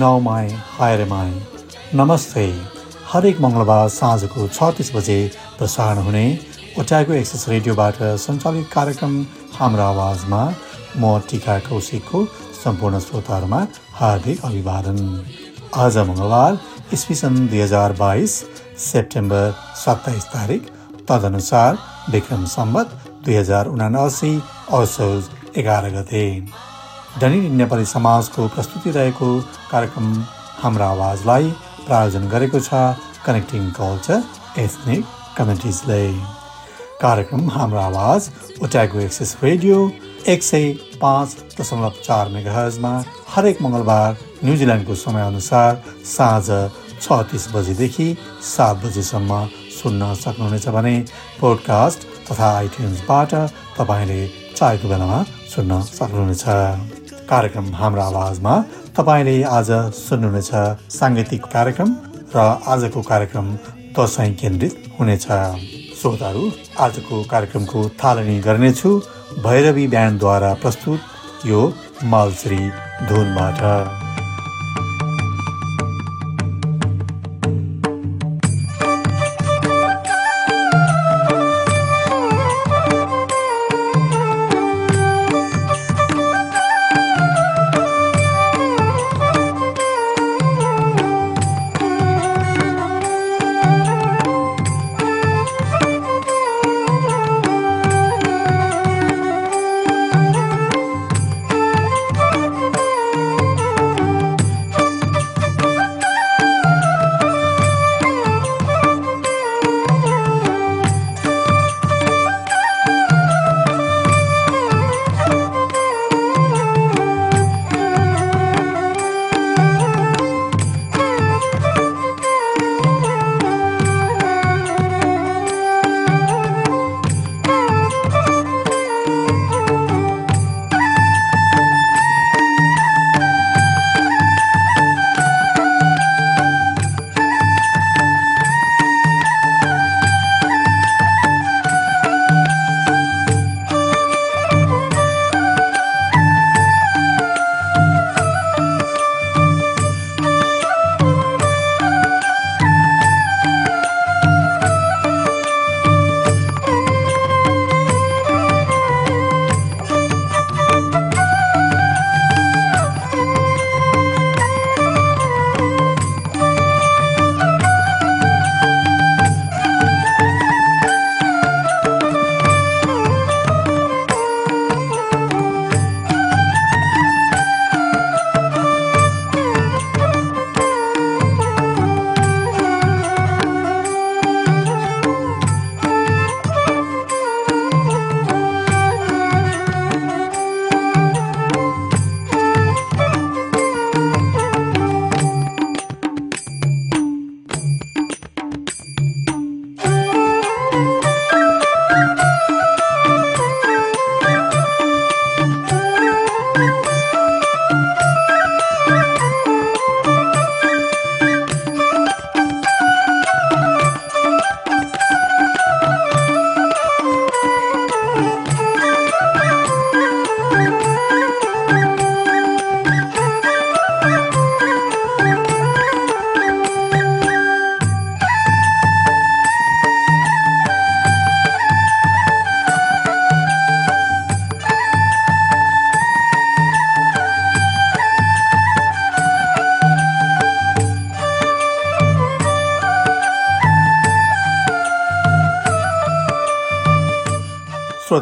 नौमाई हायरमाई नमस्ते। हरेक मङ्गलबार साँझको छ तिस बजे प्रसारण हुने ओटाको एक्सेस रेडियोबाट सञ्चालित कार्यक्रम हाम्रो आवाजमा म टिका कौशिकको सम्पूर्ण श्रोताहरूमा हार्दिक अभिवादन। आज मङ्गलबार इस्वी सन् दुई हजार बाइस सेप्टेम्बर सत्ताइस तारिक तदनुसार विक्रम सम्बत दुई हजार उनासी असोज एघार गते। डनी नेपाली समाजको प्रस्तुति रहेको कार्यक्रम हाम्रो आवाजलाई प्रायोजन गरेको छ कनेक्टिङ कल्चर एथनिक कम्युनिटिजले कार्यक्रम हाम्रो आवाज ओट्यागो एक्सेस रेडियो एक सय पाँच दशमलव चार मेगाहजमा हरेक मङ्गलबार न्युजिल्यान्डको समयअनुसार साँझ छ तिस बजीदेखि सात बजीसम्म सुन्न सक्नुहुनेछ भने पोडकास्ट तथा आइट्युन्सबाट तपाईँले चाहेको बेलामा सुन्न सक्नुहुनेछ। कार्यक्रम हाम्रो आवाजमा तपाईँले आज सुन्नुहुनेछ साङ्गीतिक कार्यक्रम र आजको कार्यक्रम दसैँ केन्द्रित हुनेछ। श्रोताहरू आजको कार्यक्रमको थालनी गर्नेछु भैरवी ब्यान्डद्वारा प्रस्तुत यो मालश्री धुनबाट।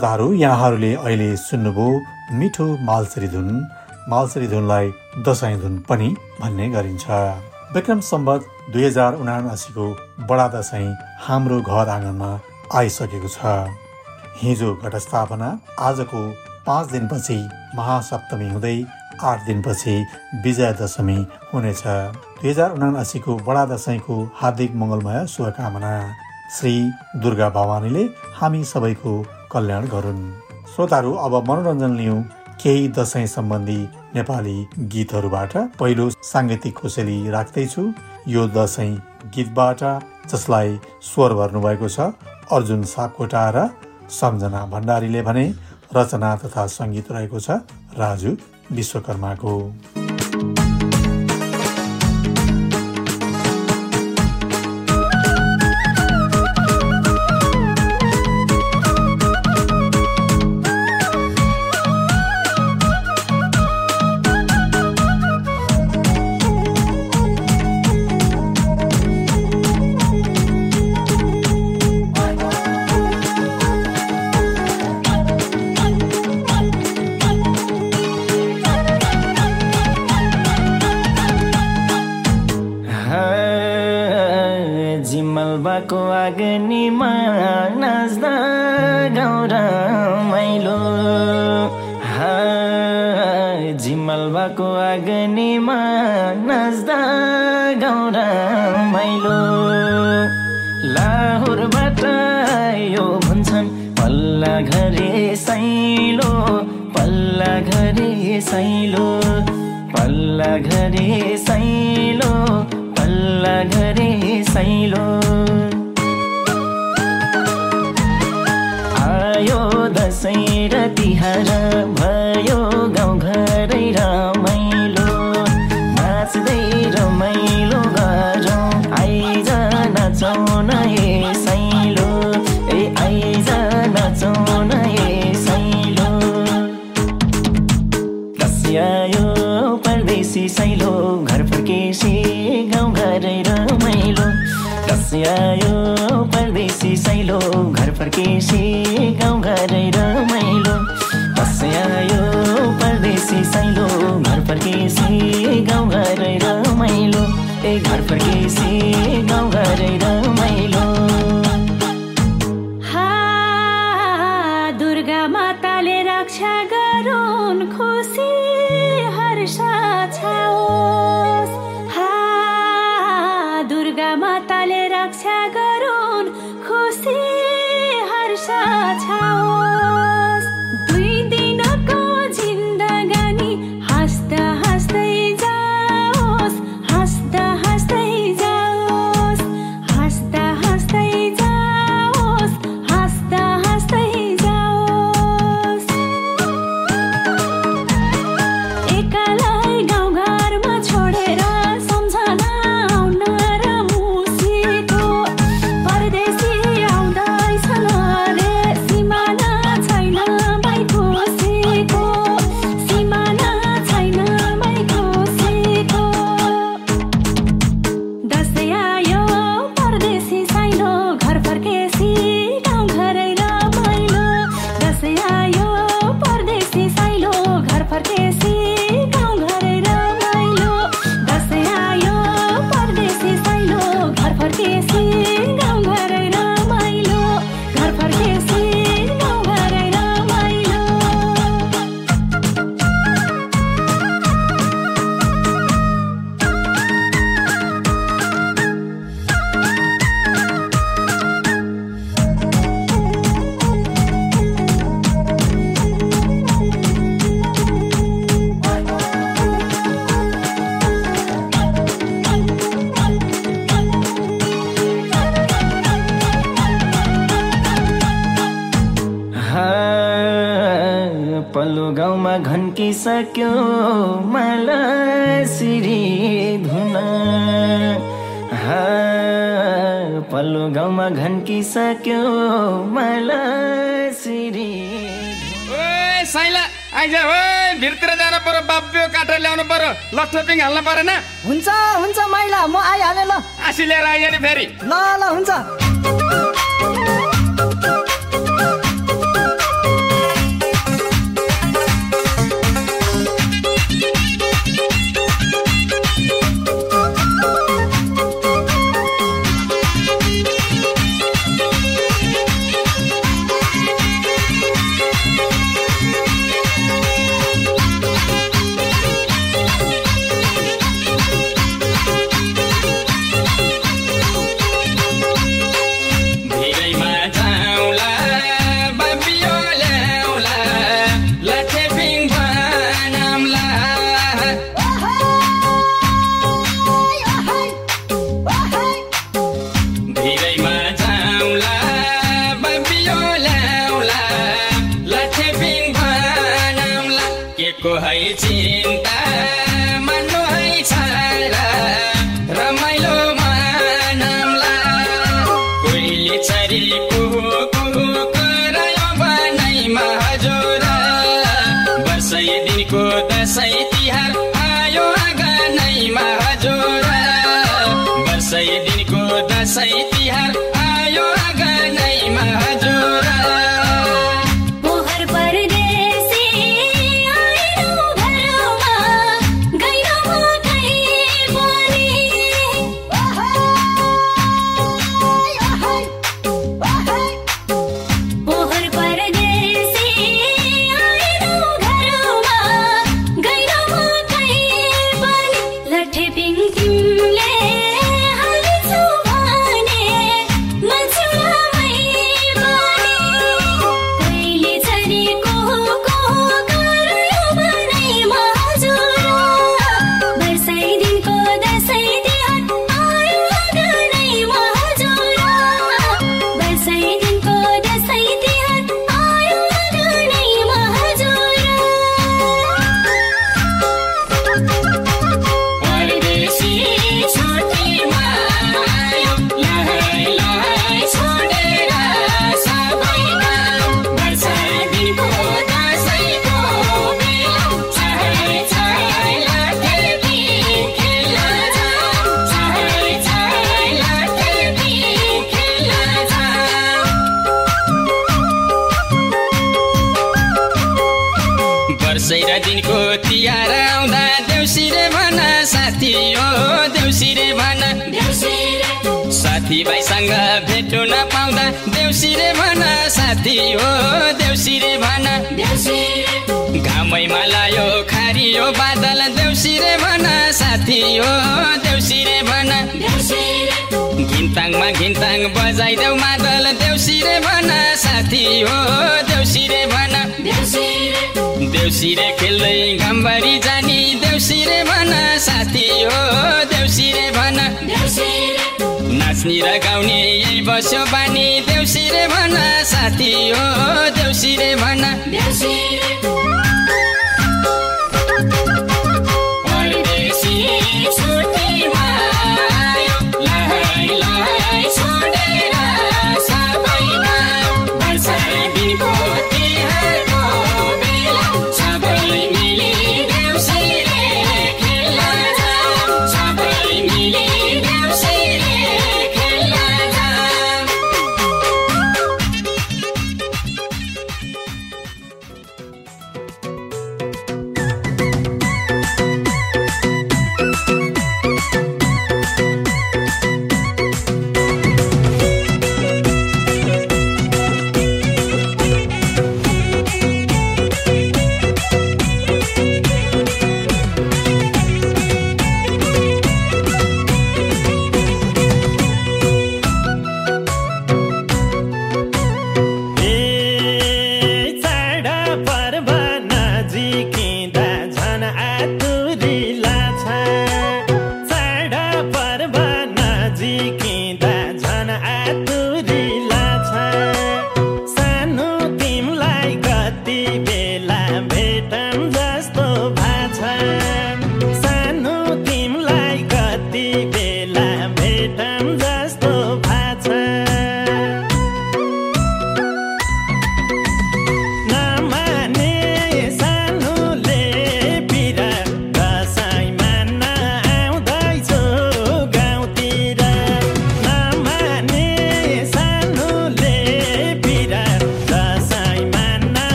श्रोताहरू यहाँहरूले अहिले सुन्नुभयो मिठो मालसरी धुन। मालसरी धुनलाई दसैँ धुन पनि भन्ने गरिन्छ। विक्रम सम्बत दुई हजार उनासीको बडा दसैँ हाम्रो घर आँगनमा आइसकेको छ। हिजो घटस्थापना आजको पाँच दिनपछि महासप्तमी हुँदै आठ दिनपछि विजया दशमी हुनेछ। दुई हजार उनासीको बडा दसैँको हार्दिक मङ्गलमय शुभकामना। श्री दुर्गा भवानीले हामी सबैको कल्याण गरून्। श्रोताहरू अब मनोरञ्जन लियौँ केही दसैँ सम्बन्धी नेपाली गीतहरूबाट। पहिलो साङ्गीतिक खुसेली राख्दैछु। यो दसैँ गीतबाट जसलाई स्वर भर्नुभएको छ अर्जुन सापकोटा र सम्झना भण्डारीले भने रचना तथा सङ्गीत रहेको छ राजु विश्वकर्माको। सैलो। आयो दसैँ र तिहार भयो। आयो परदेशी सैलो घर फर्केसी गाउँ घरै रमाइलो दसैँ आयो परदेशी सैलो घर फर्केसी गाउँ घरै रमाइलो ए घर फर्केसी गाउँ घरै रमाइलो सक्यो सिरी धुन। पल्लो गाउँमा घन्किसक्यो सिरी साइला आइज हो भिरतिर जानु पर्यो बाब्यो काटेर ल्याउनु पर्यो लट्ठोपिङ हाल्नु परेन। हुन्छ हुन्छ माइला म आइहालेँ ल। आसी लिएर फेरि। ल ल हुन्छ। could साथीभाइसँग भेट्नु नपाउँदा देउसिरे भन साथी हो देउसिरे भन। घामैमा लायो खारियो बादल देउसिरे भन साथी हो देउसिरे भन। घिन्ताङमा घिन्ताङ बजाइदेऊ मादल देउसिरे भन साथी हो देउसिरे भन। देउसिरे खेल्दै घामबारी जानी देउसिरे भन साथी हो देउसिरे भन। नाच्ने र गाउने यही बस्यो बानी देउसिरे भन साथी हो देउसिरे भन।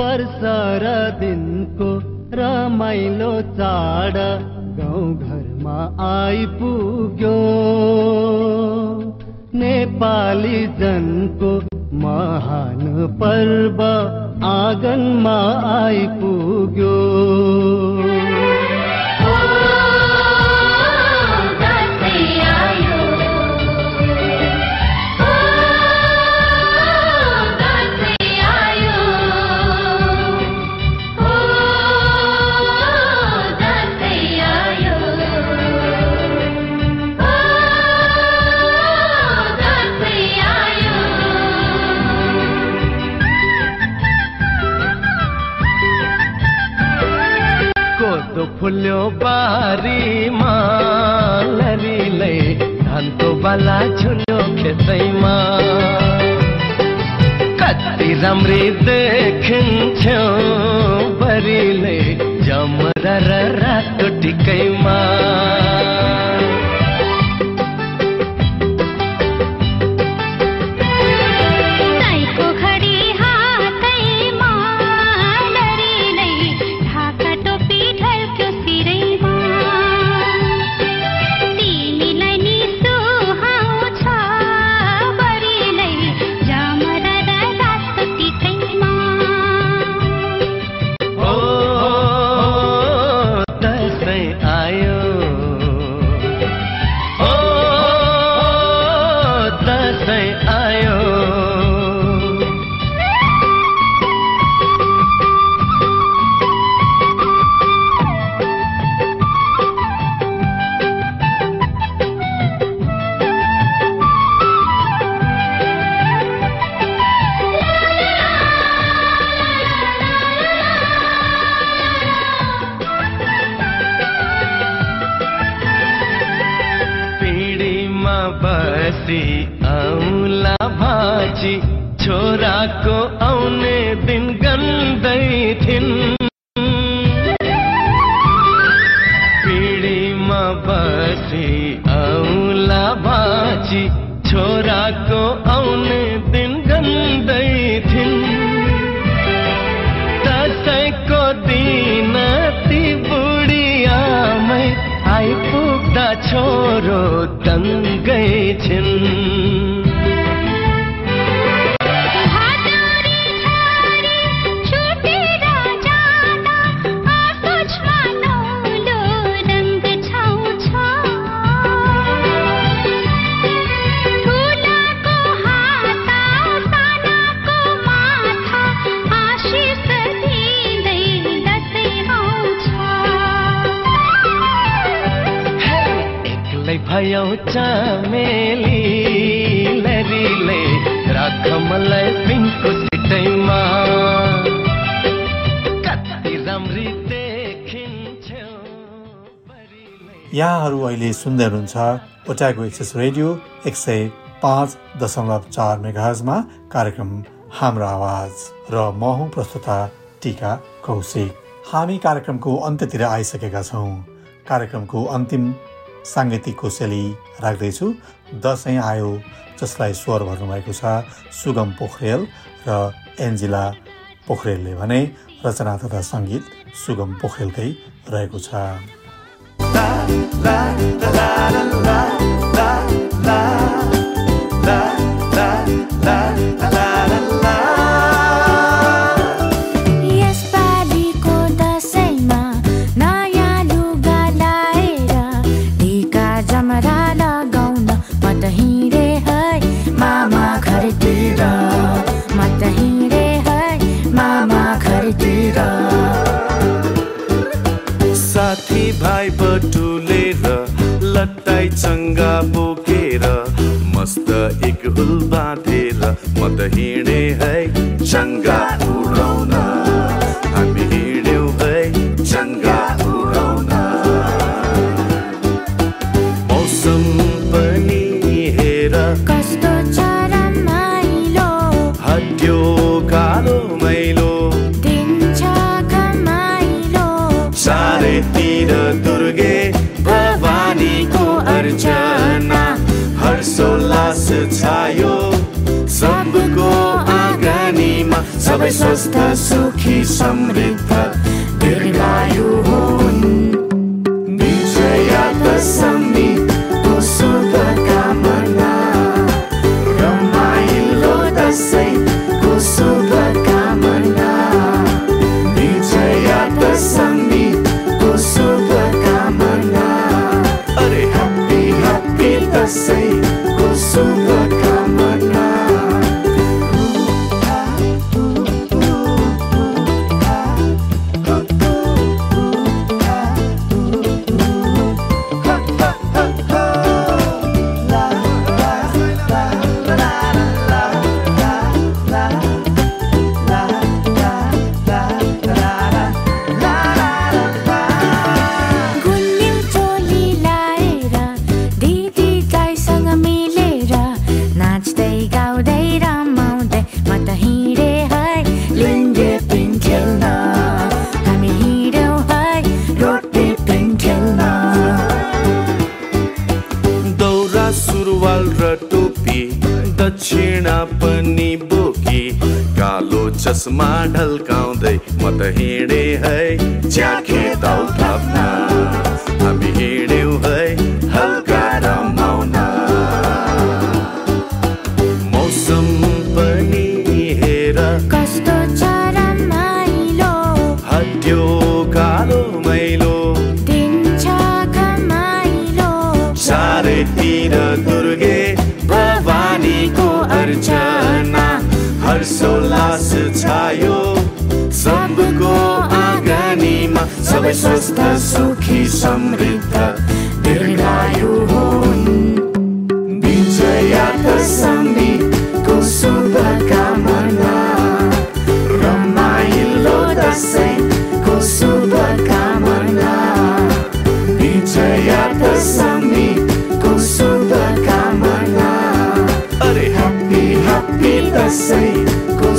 अवसर दिनको रमाइलो चाड गाउँघरमा आइपुग्यो। नेपाली जनको महान पर्व आँगनमा आइपुग्यो। फुल्यो बारीमा लरीलै धानको बाला झुल्यो खेतैमा। कति राम्री देखिन्थ्यो बरीले जमरा रातो टिकैमा। बसी औला भाजी छोराको आउने दिन गन्दै थिइन् दसैँको दिन ती बुढी आमै आइपुग्दा छोरो दङ्गै छिन्। भयौ चमेली लरीले राख मलाई सिटैमा यहाँहरू अहिले सुन्दै हुनुहुन्छ ओटाको एक्सेस रेडियो एक सय पाँच दशमलव चार मेगाहजमा कार्यक्रम हाम्रो आवाज र म हुँ प्रस्तुता टिका कौशिक। हामी कार्यक्रमको अन्त्यतिर आइसकेका छौँ। कार्यक्रमको अन्तिम साङ्गीतिक कोसेली राख्दैछु दसैँ आयो जसलाई स्वर भर्नुभएको छ सुगम पोखरेल र एन्जिला पोखरेलले भने रचना तथा सङ्गीत सुगम पोखरेलकै रहेको छ यसपालिको एक हुल बाँधेर म त हिँडे है चङ्गा हर्षोल्लास छायो। सबको आँगनीमा सबै स्वस्थ सुखी समृद्ध दीर्घायु हुन्। सबै स्वस्थ सुखी समृद्ध दीर्घायु हुन्। विजया दशमीको शुभकामना रमाइलो दसैँको शुभकामना विजया दशमीको शुभकामना अरे ह्याप्पी ह्याप्पी दसैँको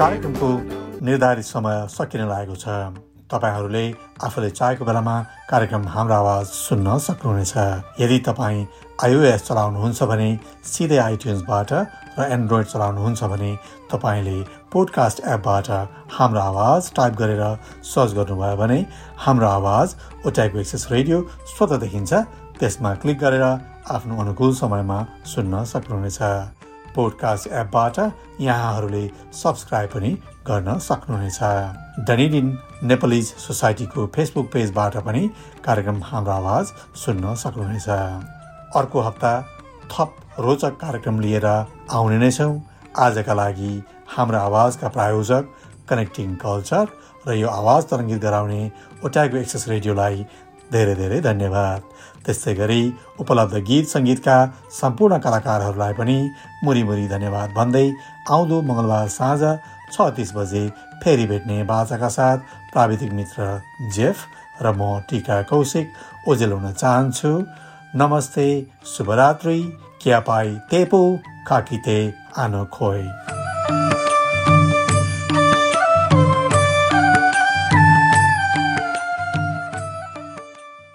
कार्यक्रमको निर्धारित समय सकिन लागेको छ। तपाईँहरूले आफूले चाहेको बेलामा कार्यक्रम हाम्रो आवाज सुन्न सक्नुहुनेछ। यदि तपाईँ आइओएस चलाउनुहुन्छ भने सिधै आइट्युन्सबाट र एन्ड्रोइड चलाउनुहुन्छ भने तपाईँले पोडकास्ट एपबाट हाम्रो आवाज टाइप गरेर सर्च गर्नुभयो भने हाम्रो आवाज ओटाइको एक्सेस रेडियो स्वतः देखिन्छ। त्यसमा क्लिक गरेर आफ्नो अनुकूल समयमा सुन्न सक्नुहुनेछ। पोडकास्ट एपबाट यहाँहरूले सब्सक्राइब पनि गर्न सक्नुहुनेछ। डनिडिन नेपालिज सोसाइटीको फेसबुक पेजबाट पनि कार्यक्रम हाम्रो आवाज सुन्न सक्नुहुनेछ। अर्को हप्ता थप रोचक कार्यक्रम लिएर आउने नै छौँ। आजका लागि हाम्रो आवाजका प्रायोजक कनेक्टिङ कल्चर र यो आवाज तरङ्गित गराउने ओटाइको एक्सेस रेडियोलाई धेरै धेरै धन्यवाद। त्यस्तै गरी उपलब्ध गीत सङ्गीतका सम्पूर्ण कलाकारहरूलाई पनि मुरी मुरी धन्यवाद भन्दै आउँदो मङ्गलबार साँझ छ तिस बजे फेरि भेट्ने बाचाका साथ प्राविधिक मित्र जेफ र म टिका कौशिक ओजेल हुन चाहन्छु। नमस्ते शुभरात्रि। क्यापाई तेपो खाकिते आनो खोइ